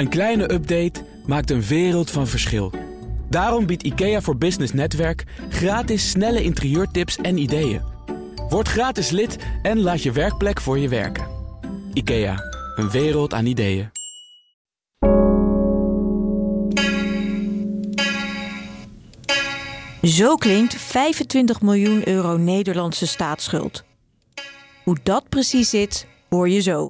Een kleine update maakt een wereld van verschil. Daarom biedt IKEA voor Business Netwerk gratis snelle interieurtips en ideeën. Word gratis lid en laat je werkplek voor je werken. IKEA, een wereld aan ideeën. Zo klinkt 25 miljoen euro Nederlandse staatsschuld. Hoe dat precies zit, hoor je zo.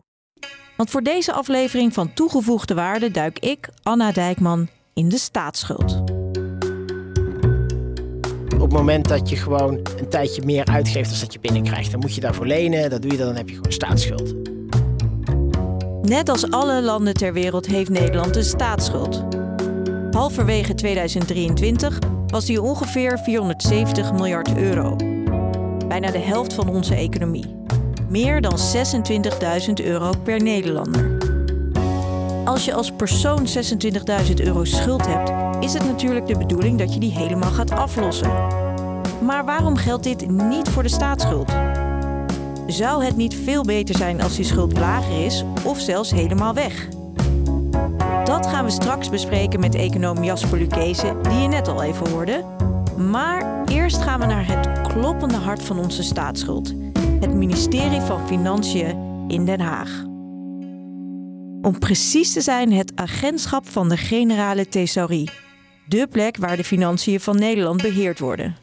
Want voor deze aflevering van Toegevoegde Waarde duik ik, Anna Dijkman, in de staatsschuld. Op het moment dat je gewoon een tijdje meer uitgeeft dan dat je binnenkrijgt, dan moet je daarvoor lenen. Dat doe je dan, dan heb je gewoon staatsschuld. Net als alle landen ter wereld heeft Nederland een staatsschuld. Halverwege 2023 was die ongeveer 470 miljard euro. Bijna de helft van onze economie. Meer dan 26.000 euro per Nederlander. Als je als persoon 26.000 euro schuld hebt, is het natuurlijk de bedoeling dat je die helemaal gaat aflossen. Maar waarom geldt dit niet voor de staatsschuld? Zou het niet veel beter zijn als die schuld lager is of zelfs helemaal weg? Dat gaan we straks bespreken met econoom Jasper Lucchese, die je net al even hoorde. Maar eerst gaan we naar het kloppende hart van onze staatsschuld. Het ministerie van Financiën in Den Haag. Om precies te zijn het agentschap van de Generale Thesaurie. De plek waar de financiën van Nederland beheerd worden.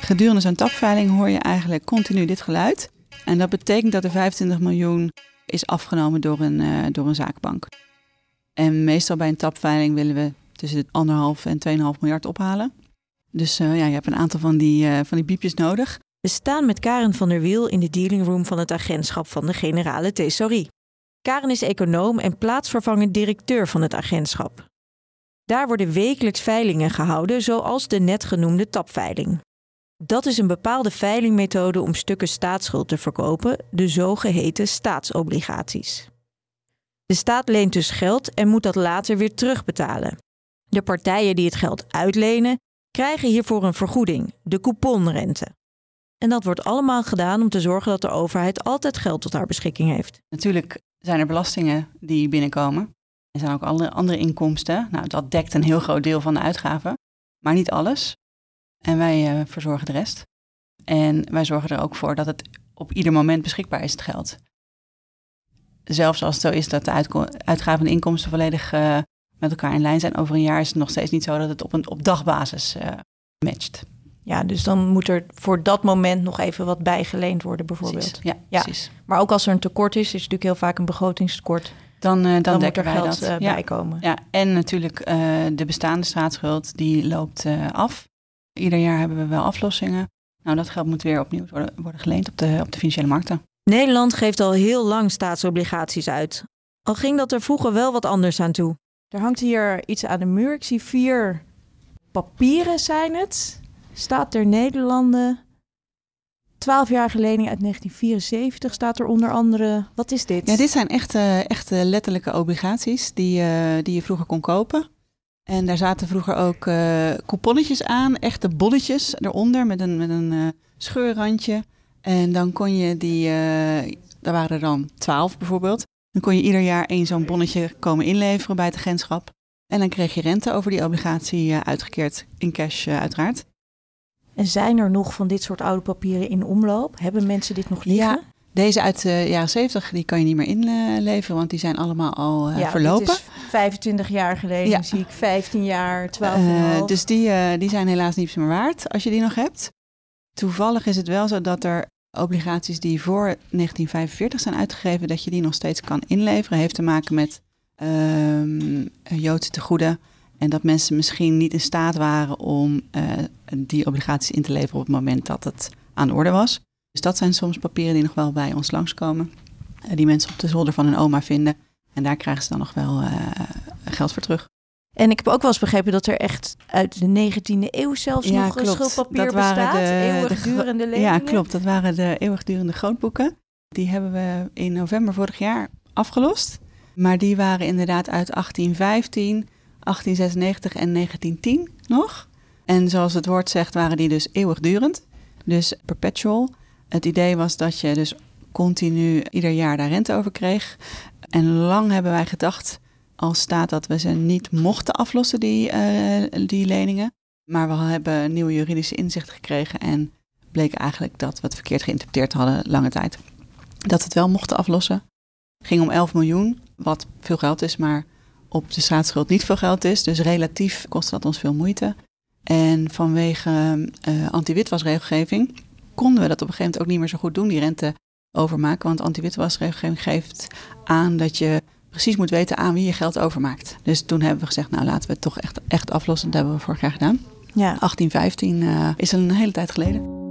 Gedurende zo'n tapveiling hoor je eigenlijk continu dit geluid. En dat betekent dat er 25 miljoen is afgenomen door een, uh, door een zaakbank. En meestal bij een tapveiling willen we tussen de anderhalf en 2,5 miljard ophalen. Dus uh, ja, je hebt een aantal van die, uh, van die biepjes nodig. We staan met Karen van der Wiel in de dealing room van het agentschap van de Generale Thesaurie. Karen is econoom en plaatsvervangend directeur van het agentschap. Daar worden wekelijks veilingen gehouden, zoals de net genoemde tapveiling. Dat is een bepaalde veilingmethode om stukken staatsschuld te verkopen, de zogeheten staatsobligaties. De staat leent dus geld en moet dat later weer terugbetalen. De partijen die het geld uitlenen, krijgen hiervoor een vergoeding, de couponrente. En dat wordt allemaal gedaan om te zorgen dat de overheid altijd geld tot haar beschikking heeft. Natuurlijk zijn er belastingen die binnenkomen. Er zijn ook andere, andere inkomsten. Nou, dat dekt een heel groot deel van de uitgaven, maar niet alles. En wij uh, verzorgen de rest. En wij zorgen er ook voor dat het op ieder moment beschikbaar is, het geld. Zelfs als het zo is dat de uitgaven en inkomsten volledig uh, met elkaar in lijn zijn over een jaar, is het nog steeds niet zo dat het op, een, op dagbasis uh, matcht. Ja, dus dan moet er voor dat moment nog even wat bijgeleend worden, bijvoorbeeld. Precies. Ja, ja, precies. Maar ook als er een tekort is, is natuurlijk heel vaak een begrotingstekort. Dan, uh, dan, dan moet er geld dat. ja. bij komen. Ja, en natuurlijk uh, de bestaande staatsschuld, die loopt uh, af. Ieder jaar hebben we wel aflossingen. Nou, dat geld moet weer opnieuw worden, worden geleend op de, op de financiële markten. Nederland geeft al heel lang staatsobligaties uit. Al ging dat er vroeger wel wat anders aan toe. Er hangt hier iets aan de muur. Ik zie vier papieren zijn het. Staat er Nederlanden. 12 jaar lening uit 1974 staat er onder andere. Wat is dit? Ja, dit zijn echte, echte letterlijke obligaties die, uh, die je vroeger kon kopen. En daar zaten vroeger ook uh, couponnetjes aan, echte bonnetjes eronder met een, met een uh, scheurrandje. En dan kon je die, daar waren er dan 12 bijvoorbeeld. Dan kon je ieder jaar één zo'n bonnetje komen inleveren bij het agentschap. En dan kreeg je rente over die obligatie uitgekeerd in cash uiteraard. En zijn er nog van dit soort oude papieren in omloop? Hebben mensen dit nog liggen? Ja, deze uit de jaren 70 die kan je niet meer inleveren, want die zijn allemaal al uh, ja, verlopen. Dit is 25 jaar geleden ja. zie ik 15 jaar, 12 uh, Dus die, uh, die zijn helaas niets meer waard als je die nog hebt. Toevallig is het wel zo dat er obligaties die voor 1945 zijn uitgegeven, dat je die nog steeds kan inleveren. Heeft te maken met um, Joodse tegoeden. En dat mensen misschien niet in staat waren om die obligaties in te leveren op het moment dat het aan de orde was. Dus dat zijn soms papieren die nog wel bij ons langskomen. Uh, die mensen op de zolder van hun oma vinden. En daar krijgen ze dan nog wel uh, geld voor terug. En ik heb ook wel eens begrepen dat er echt uit de 19e eeuw zelfs ja, nog klopt. schuldpapier dat bestaat. De, eeuwigdurende leningen. Ja, klopt. Dat waren de eeuwigdurende grootboeken. Die hebben we in november vorig jaar afgelost. Maar die waren inderdaad uit 1815, 1896 en 1910 nog. En zoals het woord zegt, waren die dus eeuwigdurend. Dus perpetual. Het idee was dat je dus continu ieder jaar daar rente over kreeg. En lang hebben wij gedacht als staat dat we ze niet mochten aflossen, die, uh, die leningen. Maar we hebben nieuwe juridische inzicht gekregen en bleek eigenlijk dat we het verkeerd geïnterpreteerd hadden lange tijd. Dat we het wel mochten aflossen. Het ging om 11 miljoen, wat veel geld is, maar op de staatsschuld niet veel geld is. Dus relatief kostte dat ons veel moeite. En vanwege uh, anti-witwasregelgeving konden we dat op een gegeven moment ook niet meer zo goed doen, die rente overmaken. Want anti-witwasregelgeving geeft aan dat je precies moet weten aan wie je geld overmaakt. Dus toen hebben we gezegd, nou laten we het toch echt, echt aflossen. Dat hebben we vorig jaar gedaan. Ja. 1815 uh, eh, is een hele tijd geleden.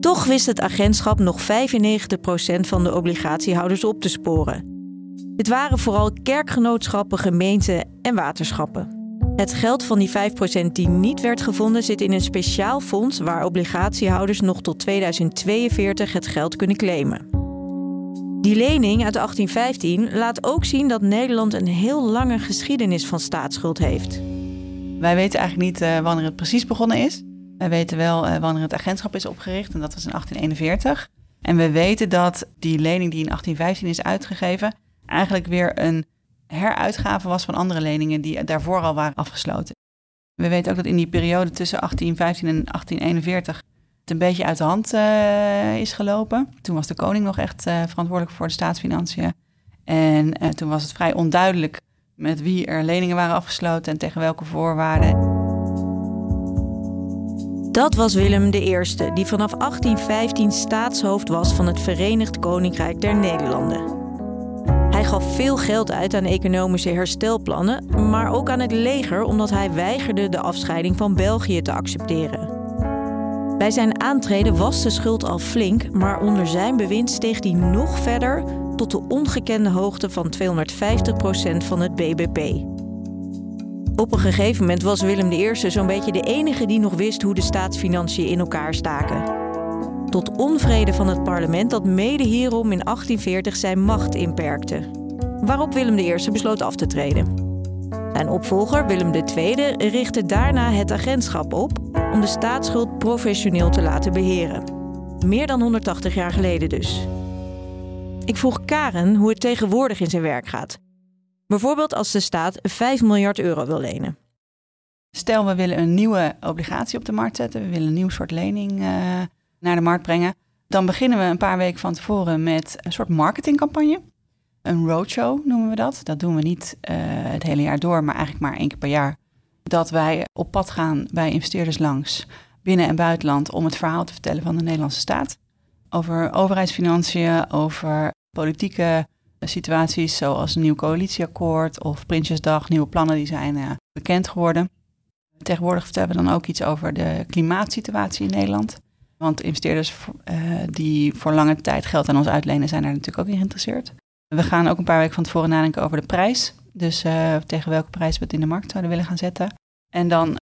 Toch wist het agentschap nog 95% van de obligatiehouders op te sporen. Dit waren vooral kerkgenootschappen, gemeenten en waterschappen. Het geld van die 5% die niet werd gevonden zit in een speciaal fonds waar obligatiehouders nog tot 2042 het geld kunnen claimen. Die lening uit 1815 laat ook zien dat Nederland een heel lange geschiedenis van staatsschuld heeft. Wij weten eigenlijk niet uh, wanneer het precies begonnen is. Wij weten wel uh, wanneer het agentschap is opgericht en dat was in 1841. En we weten dat die lening die in 1815 is uitgegeven eigenlijk weer een heruitgave was van andere leningen die daarvoor al waren afgesloten. We weten ook dat in die periode tussen 1815 en 1841 het een beetje uit de hand uh, is gelopen. Toen was de koning nog echt uh, verantwoordelijk voor de staatsfinanciën. En uh, toen was het vrij onduidelijk met wie er leningen waren afgesloten en tegen welke voorwaarden. Dat was Willem I, die vanaf 1815 staatshoofd was van het Verenigd Koninkrijk der Nederlanden. Hij gaf veel geld uit aan economische herstelplannen, maar ook aan het leger omdat hij weigerde de afscheiding van België te accepteren. Bij zijn aantreden was de schuld al flink, maar onder zijn bewind steeg die nog verder tot de ongekende hoogte van 250% van het BBP. Op een gegeven moment was Willem I zo'n beetje de enige die nog wist hoe de staatsfinanciën in elkaar staken. Tot onvrede van het parlement dat mede hierom in 1840 zijn macht inperkte. Waarop Willem I besloot af te treden. Zijn opvolger Willem II richtte daarna het agentschap op om de staatsschuld professioneel te laten beheren. Meer dan 180 jaar geleden dus. Ik vroeg Karen hoe het tegenwoordig in zijn werk gaat. Bijvoorbeeld als de staat 5 miljard euro wil lenen. Stel, we willen een nieuwe obligatie op de markt zetten. We willen een nieuw soort lening uh, naar de markt brengen. Dan beginnen we een paar weken van tevoren met een soort marketingcampagne. Een roadshow noemen we dat. Dat doen we niet uh, het hele jaar door, maar eigenlijk maar één keer per jaar. Dat wij op pad gaan bij investeerders langs, binnen- en buitenland, om het verhaal te vertellen van de Nederlandse staat. Over overheidsfinanciën, over politieke situaties zoals een nieuw coalitieakkoord of Prinsjesdag, nieuwe plannen die zijn uh, bekend geworden. Tegenwoordig vertellen we dan ook iets over de klimaatsituatie in Nederland. Want investeerders uh, die voor lange tijd geld aan ons uitlenen, zijn daar natuurlijk ook in geïnteresseerd. We gaan ook een paar weken van tevoren nadenken over de prijs. Dus uh, tegen welke prijs we het in de markt zouden willen gaan zetten. En dan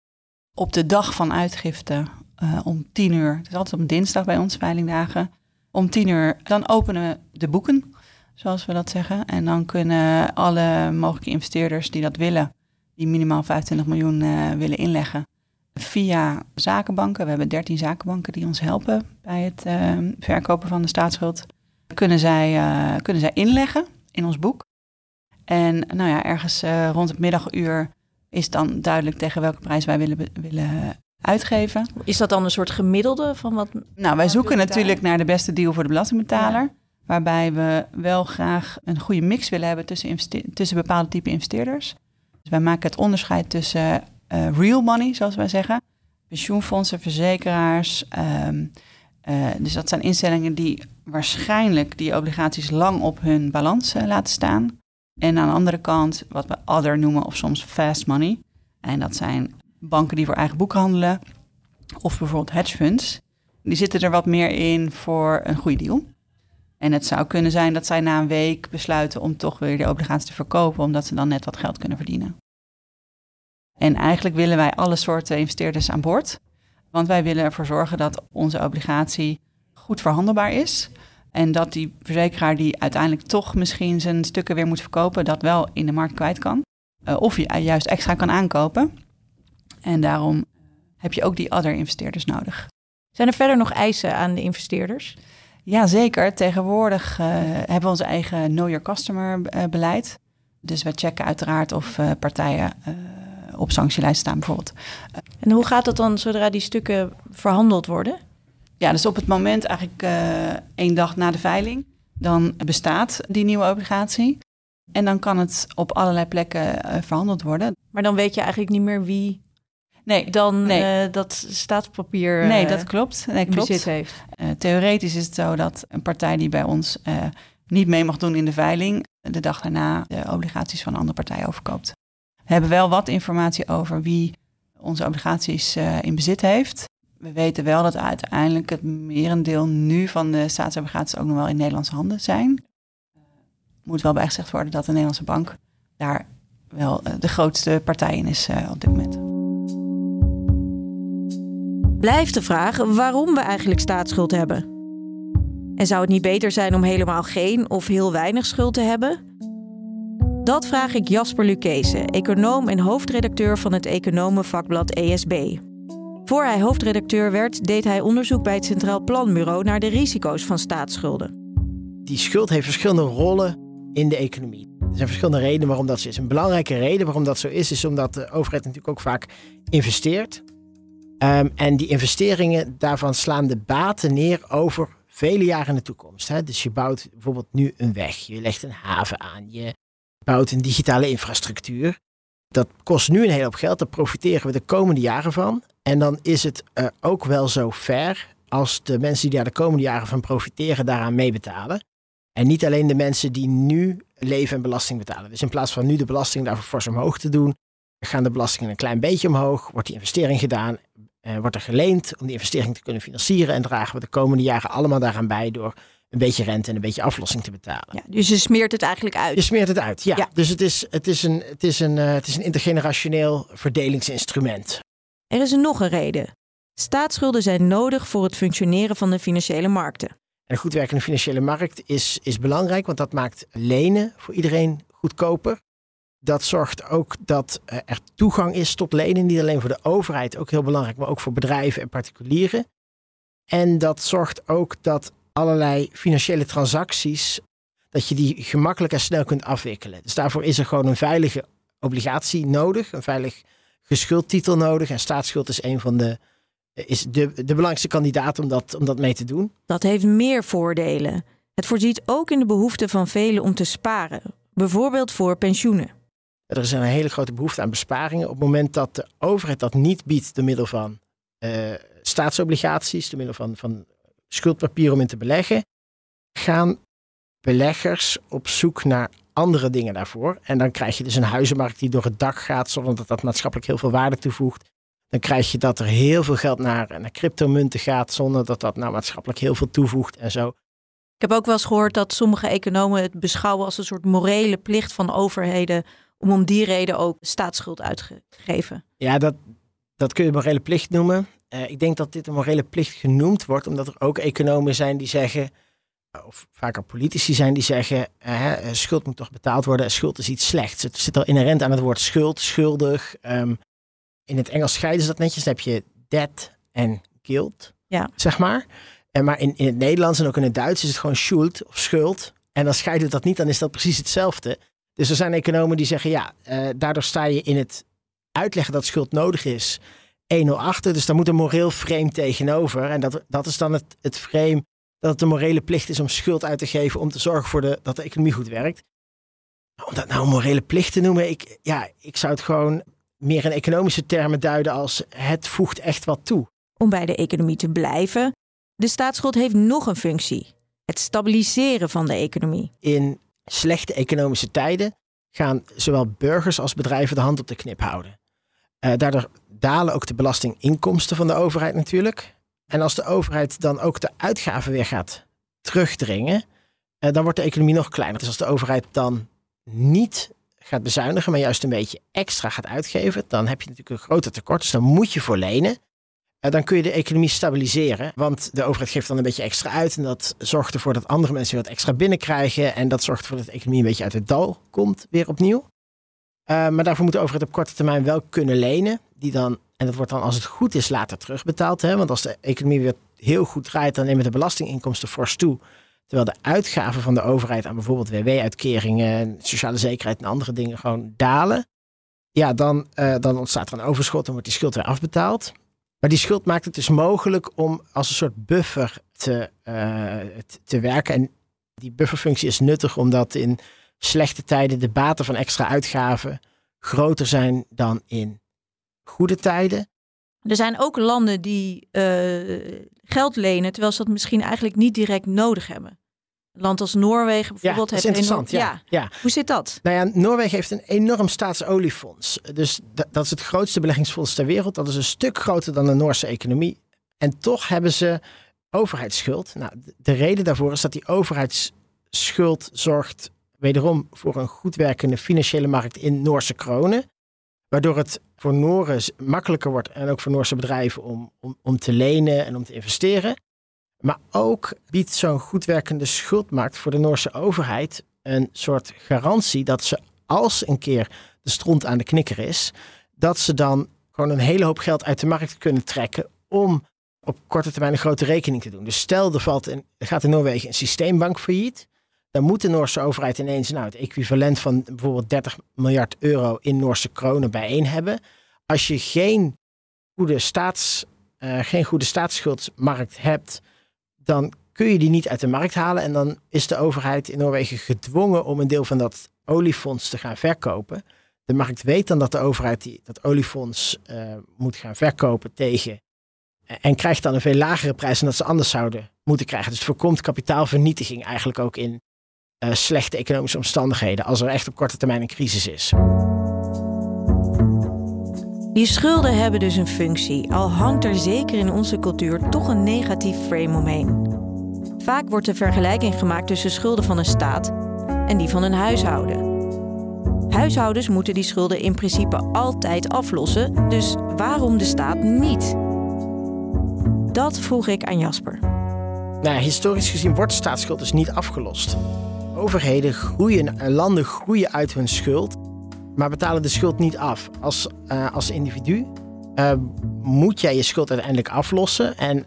op de dag van uitgifte uh, om tien uur, het is altijd op dinsdag bij ons, veilingdagen, om tien uur, dan openen we de boeken, zoals we dat zeggen. En dan kunnen alle mogelijke investeerders die dat willen, die minimaal 25 miljoen willen inleggen, via zakenbanken. We hebben 13 zakenbanken die ons helpen bij het uh, verkopen van de staatsschuld kunnen zij, uh, kunnen zij inleggen in ons boek. En nou ja, ergens uh, rond het middaguur is dan duidelijk tegen welke prijs wij willen, willen uitgeven. Is dat dan een soort gemiddelde van wat? Nou, wij zoeken natuurlijk naar de beste deal voor de belastingbetaler. Waarbij we wel graag een goede mix willen hebben tussen, tussen bepaalde type investeerders. Dus wij maken het onderscheid tussen real money, zoals wij zeggen. Pensioenfondsen, verzekeraars, um, uh, dus dat zijn instellingen die waarschijnlijk die obligaties lang op hun balans uh, laten staan. En aan de andere kant wat we other noemen of soms fast money. En dat zijn banken die voor eigen boek handelen of bijvoorbeeld hedge funds. Die zitten er wat meer in voor een goede deal. En het zou kunnen zijn dat zij na een week besluiten om toch weer de obligaties te verkopen, omdat ze dan net wat geld kunnen verdienen. En eigenlijk willen wij alle soorten investeerders aan boord. Want wij willen ervoor zorgen dat onze obligatie goed verhandelbaar is. En dat die verzekeraar die uiteindelijk toch misschien zijn stukken weer moet verkopen, dat wel in de markt kwijt kan. Uh, of je juist extra kan aankopen. En daarom heb je ook die other investeerders nodig. Zijn er verder nog eisen aan de investeerders? Ja, zeker. Tegenwoordig uh, hebben we ons eigen Know Your Customer uh, beleid. Dus we checken uiteraard of partijen op sanctielijst staan bijvoorbeeld. En hoe gaat dat dan zodra die stukken verhandeld worden? Ja, dus op het moment eigenlijk één dag na de veiling, dan bestaat die nieuwe obligatie. En dan kan het op allerlei plekken verhandeld worden. Maar dan weet je eigenlijk niet meer wie Nee, dan nee. Uh, dat staatspapier nee, dat klopt. Nee, klopt. bezit heeft. Uh, theoretisch is het zo dat een partij die bij ons uh, niet mee mag doen in de veiling, de dag daarna de obligaties van een andere partij overkoopt. Hebben wel wat informatie over wie onze obligaties in bezit heeft. We weten wel dat uiteindelijk het merendeel nu van de staatsobligaties ook nog wel in Nederlandse handen zijn. Moet wel bijgezegd worden dat de Nederlandse bank daar wel de grootste partij in is op dit moment blijft de vraag waarom we eigenlijk staatsschuld hebben. En zou het niet beter zijn om helemaal geen of heel weinig schuld te hebben? Dat vraag ik Jasper Lucchese, econoom en hoofdredacteur van het economenvakblad ESB. Voor hij hoofdredacteur werd, deed hij onderzoek bij het Centraal Planbureau naar de risico's van staatsschulden. Die schuld heeft verschillende rollen in de economie. Er zijn verschillende redenen waarom dat zo is. Een belangrijke reden waarom dat zo is, is omdat de overheid natuurlijk ook vaak investeert. Um, en die investeringen, daarvan slaan de baten neer over vele jaren in de toekomst. Hè? Dus je bouwt bijvoorbeeld nu een weg, je legt een haven aan, je bouwt een digitale infrastructuur. Dat kost nu een hele hoop geld, daar profiteren we de komende jaren van. En dan is het uh, ook wel zo fair als de mensen die daar de komende jaren van profiteren daaraan meebetalen. En niet alleen de mensen die nu leven en belasting betalen. Dus in plaats van nu de belasting daarvoor fors omhoog te doen, gaan de belastingen een klein beetje omhoog, wordt die investering gedaan uh, wordt er geleend om die investering te kunnen financieren. En dragen we de komende jaren allemaal daaraan bij door een beetje rente en een beetje aflossing te betalen. Ja, dus je smeert het eigenlijk uit. Je smeert het uit, ja. Dus het is, het is, een, het, is een, uh, het is een intergenerationeel verdelingsinstrument. Er is nog een reden. Staatsschulden zijn nodig voor het functioneren van de financiële markten. een goed werkende financiële markt is, is belangrijk, want dat maakt lenen voor iedereen goedkoper dat zorgt ook dat er toegang is tot lenen. Niet alleen voor de overheid, ook heel belangrijk, maar ook voor bedrijven en particulieren. En dat zorgt ook dat allerlei financiële transacties, dat je die gemakkelijk en snel kunt afwikkelen. Dus daarvoor is er gewoon een veilige obligatie nodig, een veilig geschuldtitel nodig. En staatsschuld is een van de, is de, de belangrijkste kandidaat om dat, om dat mee te doen. Dat heeft meer voordelen. Het voorziet ook in de behoefte van velen om te sparen, bijvoorbeeld voor pensioenen. Er is een hele grote behoefte aan besparingen. Op het moment dat de overheid dat niet biedt door middel van uh, staatsobligaties, door middel van, van schuldpapier om in te beleggen, gaan beleggers op zoek naar andere dingen daarvoor. En dan krijg je dus een huizenmarkt die door het dak gaat, zonder dat dat maatschappelijk heel veel waarde toevoegt. Dan krijg je dat er heel veel geld naar, naar cryptomunten gaat, zonder dat dat nou maatschappelijk heel veel toevoegt en zo. Ik heb ook wel eens gehoord dat sommige economen het beschouwen als een soort morele plicht van overheden om om die reden ook staatsschuld uitgegeven. Ja, dat, dat kun je morele plicht noemen. Uh, ik denk dat dit een morele plicht genoemd wordt, omdat er ook economen zijn die zeggen, of vaker politici zijn die zeggen, uh, schuld moet toch betaald worden, schuld is iets slechts. Het zit al inherent aan het woord schuld, schuldig. Um, in het Engels scheiden ze dat netjes, dan heb je debt en guilt, ja. zeg maar. En maar in, in het Nederlands en ook in het Duits is het gewoon schuld of schuld. En dan scheiden we dat niet, dan is dat precies hetzelfde. Dus er zijn economen die zeggen, ja, uh, daardoor sta je in het uitleggen dat schuld nodig is 1-0 achter. Dus daar moet een moreel frame tegenover. En dat, dat is dan het, het frame dat het een morele plicht is om schuld uit te geven om te zorgen voor de, dat de economie goed werkt. Om dat nou een morele plicht te noemen, ik, ja, ik zou het gewoon meer in economische termen duiden als het voegt echt wat toe. Om bij de economie te blijven, de staatsschuld heeft nog een functie. Het stabiliseren van de economie. In slechte economische tijden gaan zowel burgers als bedrijven de hand op de knip houden. Uh, daardoor dalen ook de belastinginkomsten van de overheid natuurlijk. En als de overheid dan ook de uitgaven weer gaat terugdringen, uh, dan wordt de economie nog kleiner. Dus als de overheid dan niet gaat bezuinigen, maar juist een beetje extra gaat uitgeven, dan heb je natuurlijk een groter tekort. Dus dan moet je voor lenen. Eh, dan kun je de economie stabiliseren. Want de overheid geeft dan een beetje extra uit. En dat zorgt ervoor dat andere mensen wat extra binnenkrijgen. En dat zorgt ervoor dat de economie een beetje uit het dal komt, weer opnieuw. Uh, maar daarvoor moet de overheid op korte termijn wel kunnen lenen. Die dan, en dat wordt dan als het goed is later terugbetaald. Hè? Want als de economie weer heel goed draait, dan nemen de belastinginkomsten fors toe. Terwijl de uitgaven van de overheid aan bijvoorbeeld WW-uitkeringen, sociale zekerheid en andere dingen gewoon dalen. Ja, dan, uh, dan ontstaat er een overschot en wordt die schuld weer afbetaald. Maar die schuld maakt het dus mogelijk om als een soort buffer te, uh, te werken. En die bufferfunctie is nuttig omdat in slechte tijden de baten van extra uitgaven groter zijn dan in goede tijden. Er zijn ook landen die uh, geld lenen, terwijl ze dat misschien eigenlijk niet direct nodig hebben. Een land als Noorwegen bijvoorbeeld ja, dat is interessant. Enorm, ja, ja. Hoe zit dat? Nou ja, Noorwegen heeft een enorm staatsoliefonds. Dus dat is het grootste beleggingsfonds ter wereld. Dat is een stuk groter dan de Noorse economie. En toch hebben ze overheidsschuld. Nou, de reden daarvoor is dat die overheidsschuld zorgt wederom voor een goed werkende financiële markt in Noorse kronen. Waardoor het voor Noren makkelijker wordt en ook voor Noorse bedrijven om, om, om te lenen en om te investeren. Maar ook biedt zo'n goed werkende schuldmarkt voor de Noorse overheid een soort garantie dat ze als een keer de stront aan de knikker is, dat ze dan gewoon een hele hoop geld uit de markt kunnen trekken om op korte termijn een grote rekening te doen. Dus stel er, valt er gaat in Noorwegen een systeembank failliet, dan moet de Noorse overheid ineens nou, het equivalent van bijvoorbeeld 30 miljard euro in Noorse kronen bijeen hebben. Als je geen goede, staats, uh, geen goede staatsschuldmarkt hebt, dan kun je die niet uit de markt halen. En dan is de overheid in Noorwegen gedwongen om een deel van dat oliefonds te gaan verkopen. De markt weet dan dat de overheid die, dat oliefonds uh, moet gaan verkopen tegen. En krijgt dan een veel lagere prijs dan dat ze anders zouden moeten krijgen. Dus het voorkomt kapitaalvernietiging eigenlijk ook in uh, slechte economische omstandigheden. Als er echt op korte termijn een crisis is. Die schulden hebben dus een functie, al hangt er zeker in onze cultuur toch een negatief frame omheen. Vaak wordt de vergelijking gemaakt tussen schulden van een staat en die van een huishouden. Huishoudens moeten die schulden in principe altijd aflossen, dus waarom de staat niet? Dat vroeg ik aan Jasper. Nou, historisch gezien wordt staatsschuld dus niet afgelost. Overheden groeien, landen groeien uit hun schuld maar betalen de schuld niet af. Als, uh, als individu uh, moet jij je schuld uiteindelijk aflossen. En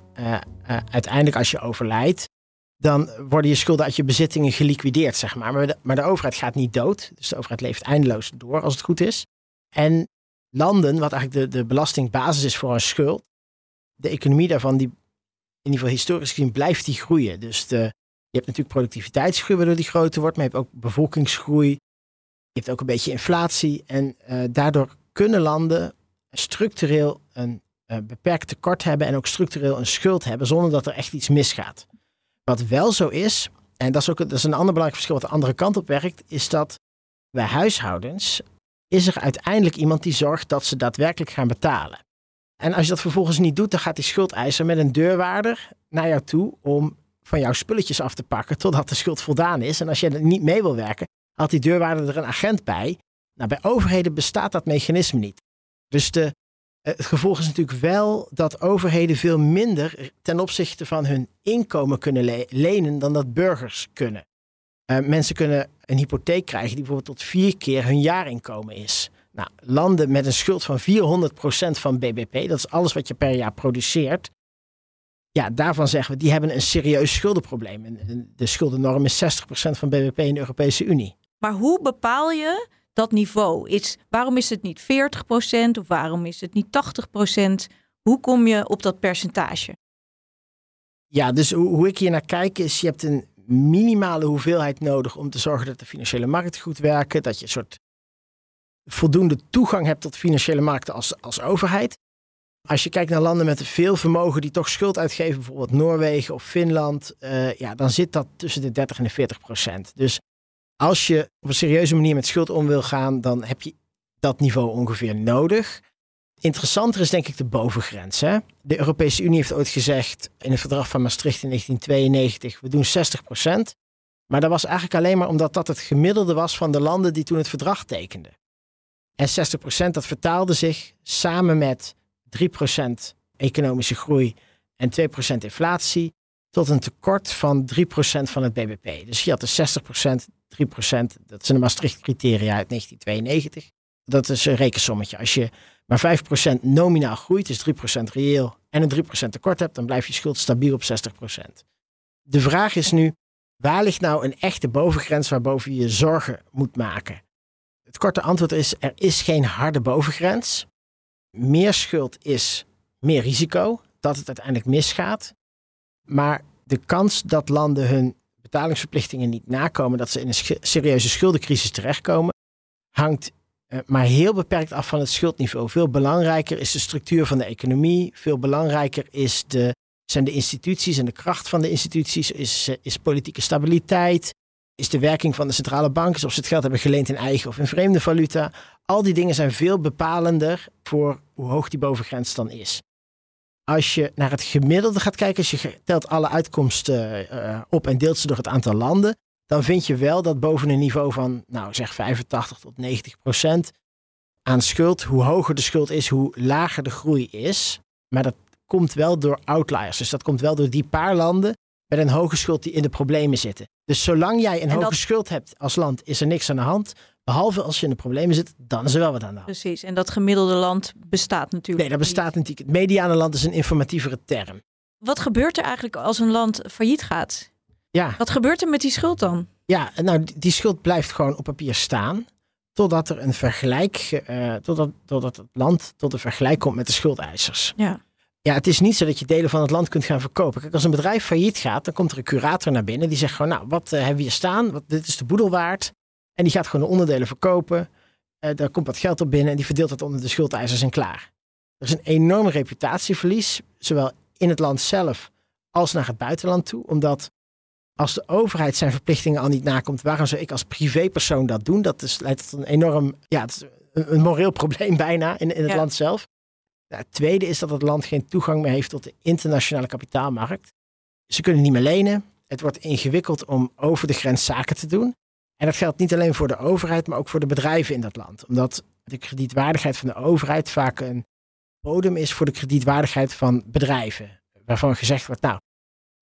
uiteindelijk als je overlijdt, dan worden je schulden uit je bezittingen geliquideerd, zeg maar. Maar de, maar de overheid gaat niet dood. Dus de overheid leeft eindeloos door, als het goed is. En landen, wat eigenlijk de, de belastingbasis is voor een schuld, de economie daarvan, die in ieder geval historisch gezien, blijft die groeien. Dus de, hebt natuurlijk productiviteitsgroei, waardoor die groter wordt, maar je hebt ook bevolkingsgroei, je hebt ook een beetje inflatie en uh, daardoor kunnen landen structureel een uh, beperkt tekort hebben en ook structureel een schuld hebben zonder dat er echt iets misgaat. Wat wel zo is, en dat is ook dat is een ander belangrijk verschil wat de andere kant op werkt, is dat bij huishoudens is er uiteindelijk iemand die zorgt dat ze daadwerkelijk gaan betalen. En als je dat vervolgens niet doet, dan gaat die schuldeiser met een deurwaarder naar jou toe om van jouw spulletjes af te pakken totdat de schuld voldaan is. En als je niet mee wil werken, had die deurwaarder er een agent bij. Nou, bij overheden bestaat dat mechanisme niet. Dus de, eh, het gevolg is natuurlijk wel dat overheden veel minder ten opzichte van hun inkomen kunnen lenen dan dat burgers kunnen. Uh, mensen kunnen een hypotheek krijgen die bijvoorbeeld tot vier keer hun jaarinkomen is. Nou, landen met een schuld van 400% van BBP, dat is alles wat je per jaar produceert. Ja, daarvan zeggen we, die hebben een serieus schuldenprobleem. En de schuldennorm is 60% van BBP in de Europese Unie. Maar hoe bepaal je dat niveau? Is, waarom is het niet 40% of waarom is het niet 80%? Hoe kom je op dat percentage? Ja, dus hoe, hoe ik hier naar kijk is, je hebt een minimale hoeveelheid nodig om te zorgen dat de financiële markten goed werken. Dat je een soort voldoende toegang hebt tot financiële markten als, als overheid. Als je kijkt naar landen met veel vermogen die toch schuld uitgeven, bijvoorbeeld Noorwegen of Finland, uh, ja, dan zit dat tussen de 30 en de 40 procent. Dus als je op een serieuze manier met schuld om wil gaan, dan heb je dat niveau ongeveer nodig. Interessanter is denk ik de bovengrens. Hè? De Europese Unie heeft ooit gezegd in het verdrag van Maastricht in 1992, we doen 60%. Maar dat was eigenlijk alleen maar omdat dat het gemiddelde was van de landen die toen het verdrag tekenden. En 60% dat vertaalde zich samen met 3% economische groei en 2% inflatie tot een tekort van 3% van het BBP. Dus je had de 60%, 3%, dat zijn de Maastricht-criteria uit 1992. Dat is een rekensommetje. Als je maar 5% nominaal groeit, dus 3% reëel en een 3% tekort hebt, dan blijft je schuld stabiel op 60%. De vraag is nu, waar ligt nou een echte bovengrens waarboven je je zorgen moet maken? Het korte antwoord is, er is geen harde bovengrens. Meer schuld is meer risico dat het uiteindelijk misgaat. Maar de kans dat landen hun betalingsverplichtingen niet nakomen, dat ze in een serieuze schuldencrisis terechtkomen, hangt uh, maar heel beperkt af van het schuldniveau. Veel belangrijker is de structuur van de economie. Veel belangrijker is de, zijn de instituties en de kracht van de instituties. Is, uh, is politieke stabiliteit. Is de werking van de centrale banken. Of ze het geld hebben geleend in eigen of in vreemde valuta. Al die dingen zijn veel bepalender voor hoe hoog die bovengrens dan is. Als je naar het gemiddelde gaat kijken, als je telt alle uitkomsten uh, op en deelt ze door het aantal landen, dan vind je wel dat boven een niveau van, nou zeg 85 tot 90 procent aan schuld, hoe hoger de schuld is, hoe lager de groei is. Maar dat komt wel door outliers. Dus dat komt wel door die paar landen met een hoge schuld die in de problemen zitten. Dus zolang jij een hoge schuld hebt als land, is er niks aan de hand. Behalve als je in de problemen zit, dan is er wel wat aan de hand. Precies, en dat gemiddelde land bestaat natuurlijk Nee, dat bestaat natuurlijk. Het mediane land is een informatievere term. Wat gebeurt er eigenlijk als een land failliet gaat? Ja. Wat gebeurt er met die schuld dan? Ja, nou, die schuld blijft gewoon op papier staan. Totdat er een vergelijk, uh, totdat, totdat het land tot een vergelijk komt met de schuldeisers. Ja. Ja, het is niet zo dat je delen van het land kunt gaan verkopen. Kijk, als een bedrijf failliet gaat, dan komt er een curator naar binnen. Die zegt gewoon, nou, wat uh, hebben we hier staan? Wat, dit is de boedel waard. En die gaat gewoon de onderdelen verkopen. Uh, daar komt wat geld op binnen en die verdeelt het onder de schuldeisers en klaar. Er is een enorm reputatieverlies, zowel in het land zelf als naar het buitenland toe. Omdat als de overheid zijn verplichtingen al niet nakomt, waarom zou ik als privépersoon dat doen? Dat is, leidt tot een enorm, ja, een, een moreel probleem bijna in, in het Ja. land zelf. Het tweede is dat het land geen toegang meer heeft tot de internationale kapitaalmarkt. Ze kunnen niet meer lenen. Het wordt ingewikkeld om over de grens zaken te doen. En dat geldt niet alleen voor de overheid, maar ook voor de bedrijven in dat land. Omdat de kredietwaardigheid van de overheid vaak een bodem is voor de kredietwaardigheid van bedrijven. Waarvan gezegd wordt, nou,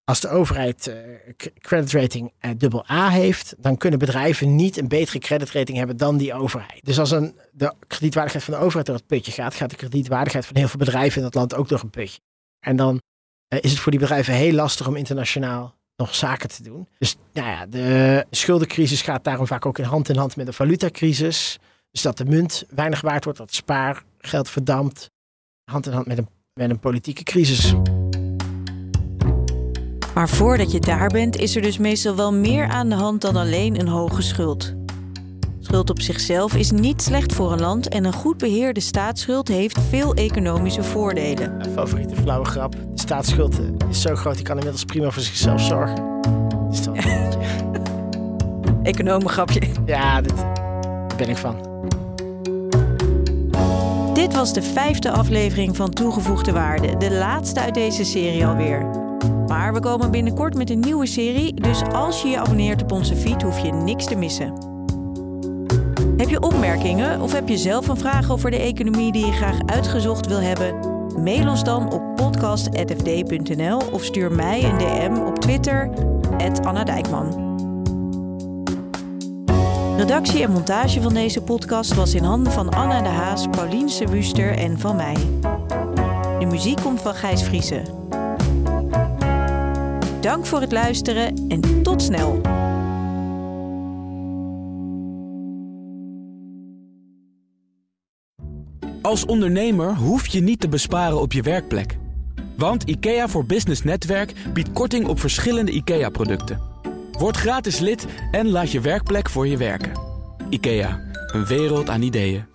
als de overheid c- creditrating eh, dubbel A heeft, dan kunnen bedrijven niet een betere creditrating hebben dan die overheid. Dus als een, de kredietwaardigheid van de overheid door het putje gaat, gaat de kredietwaardigheid van heel veel bedrijven in dat land ook door een putje. En dan eh, is het voor die bedrijven heel lastig om internationaal nog zaken te doen. Dus nou ja, de schuldencrisis gaat daarom vaak ook in hand in hand met de valutacrisis. Dus dat de munt weinig waard wordt, dat spaargeld verdampt. Hand in hand met een, met een politieke crisis. Maar voordat je daar bent, is er dus meestal wel meer aan de hand dan alleen een hoge schuld. Schuld op zichzelf is niet slecht voor een land en een goed beheerde staatsschuld heeft veel economische voordelen. Mijn favoriete flauwe grap. De staatsschuld eh, is zo groot, die kan inmiddels prima voor zichzelf zorgen. Is toch een beetje- Economengrapje. ja, dit, daar ben ik van. Dit was de vijfde aflevering van Toegevoegde Waarde, de laatste uit deze serie alweer. Maar we komen binnenkort met een nieuwe serie, dus als je je abonneert op onze feed hoef je niks te missen. Heb je opmerkingen of heb je zelf een vraag over de economie die je graag uitgezocht wil hebben? Mail ons dan op podcast.fd.nl of stuur mij een DM op Twitter, Anna Dijkman. Redactie en montage van deze podcast was in handen van Anna de Haas, Paulien Wuster en van mij. De muziek komt van Gijs Vriezen. Dank voor het luisteren en tot snel. Als ondernemer hoef je niet te besparen op je werkplek. Want IKEA voor Business Netwerk biedt korting op verschillende IKEA-producten. Word gratis lid en laat je werkplek voor je werken. IKEA, een wereld aan ideeën.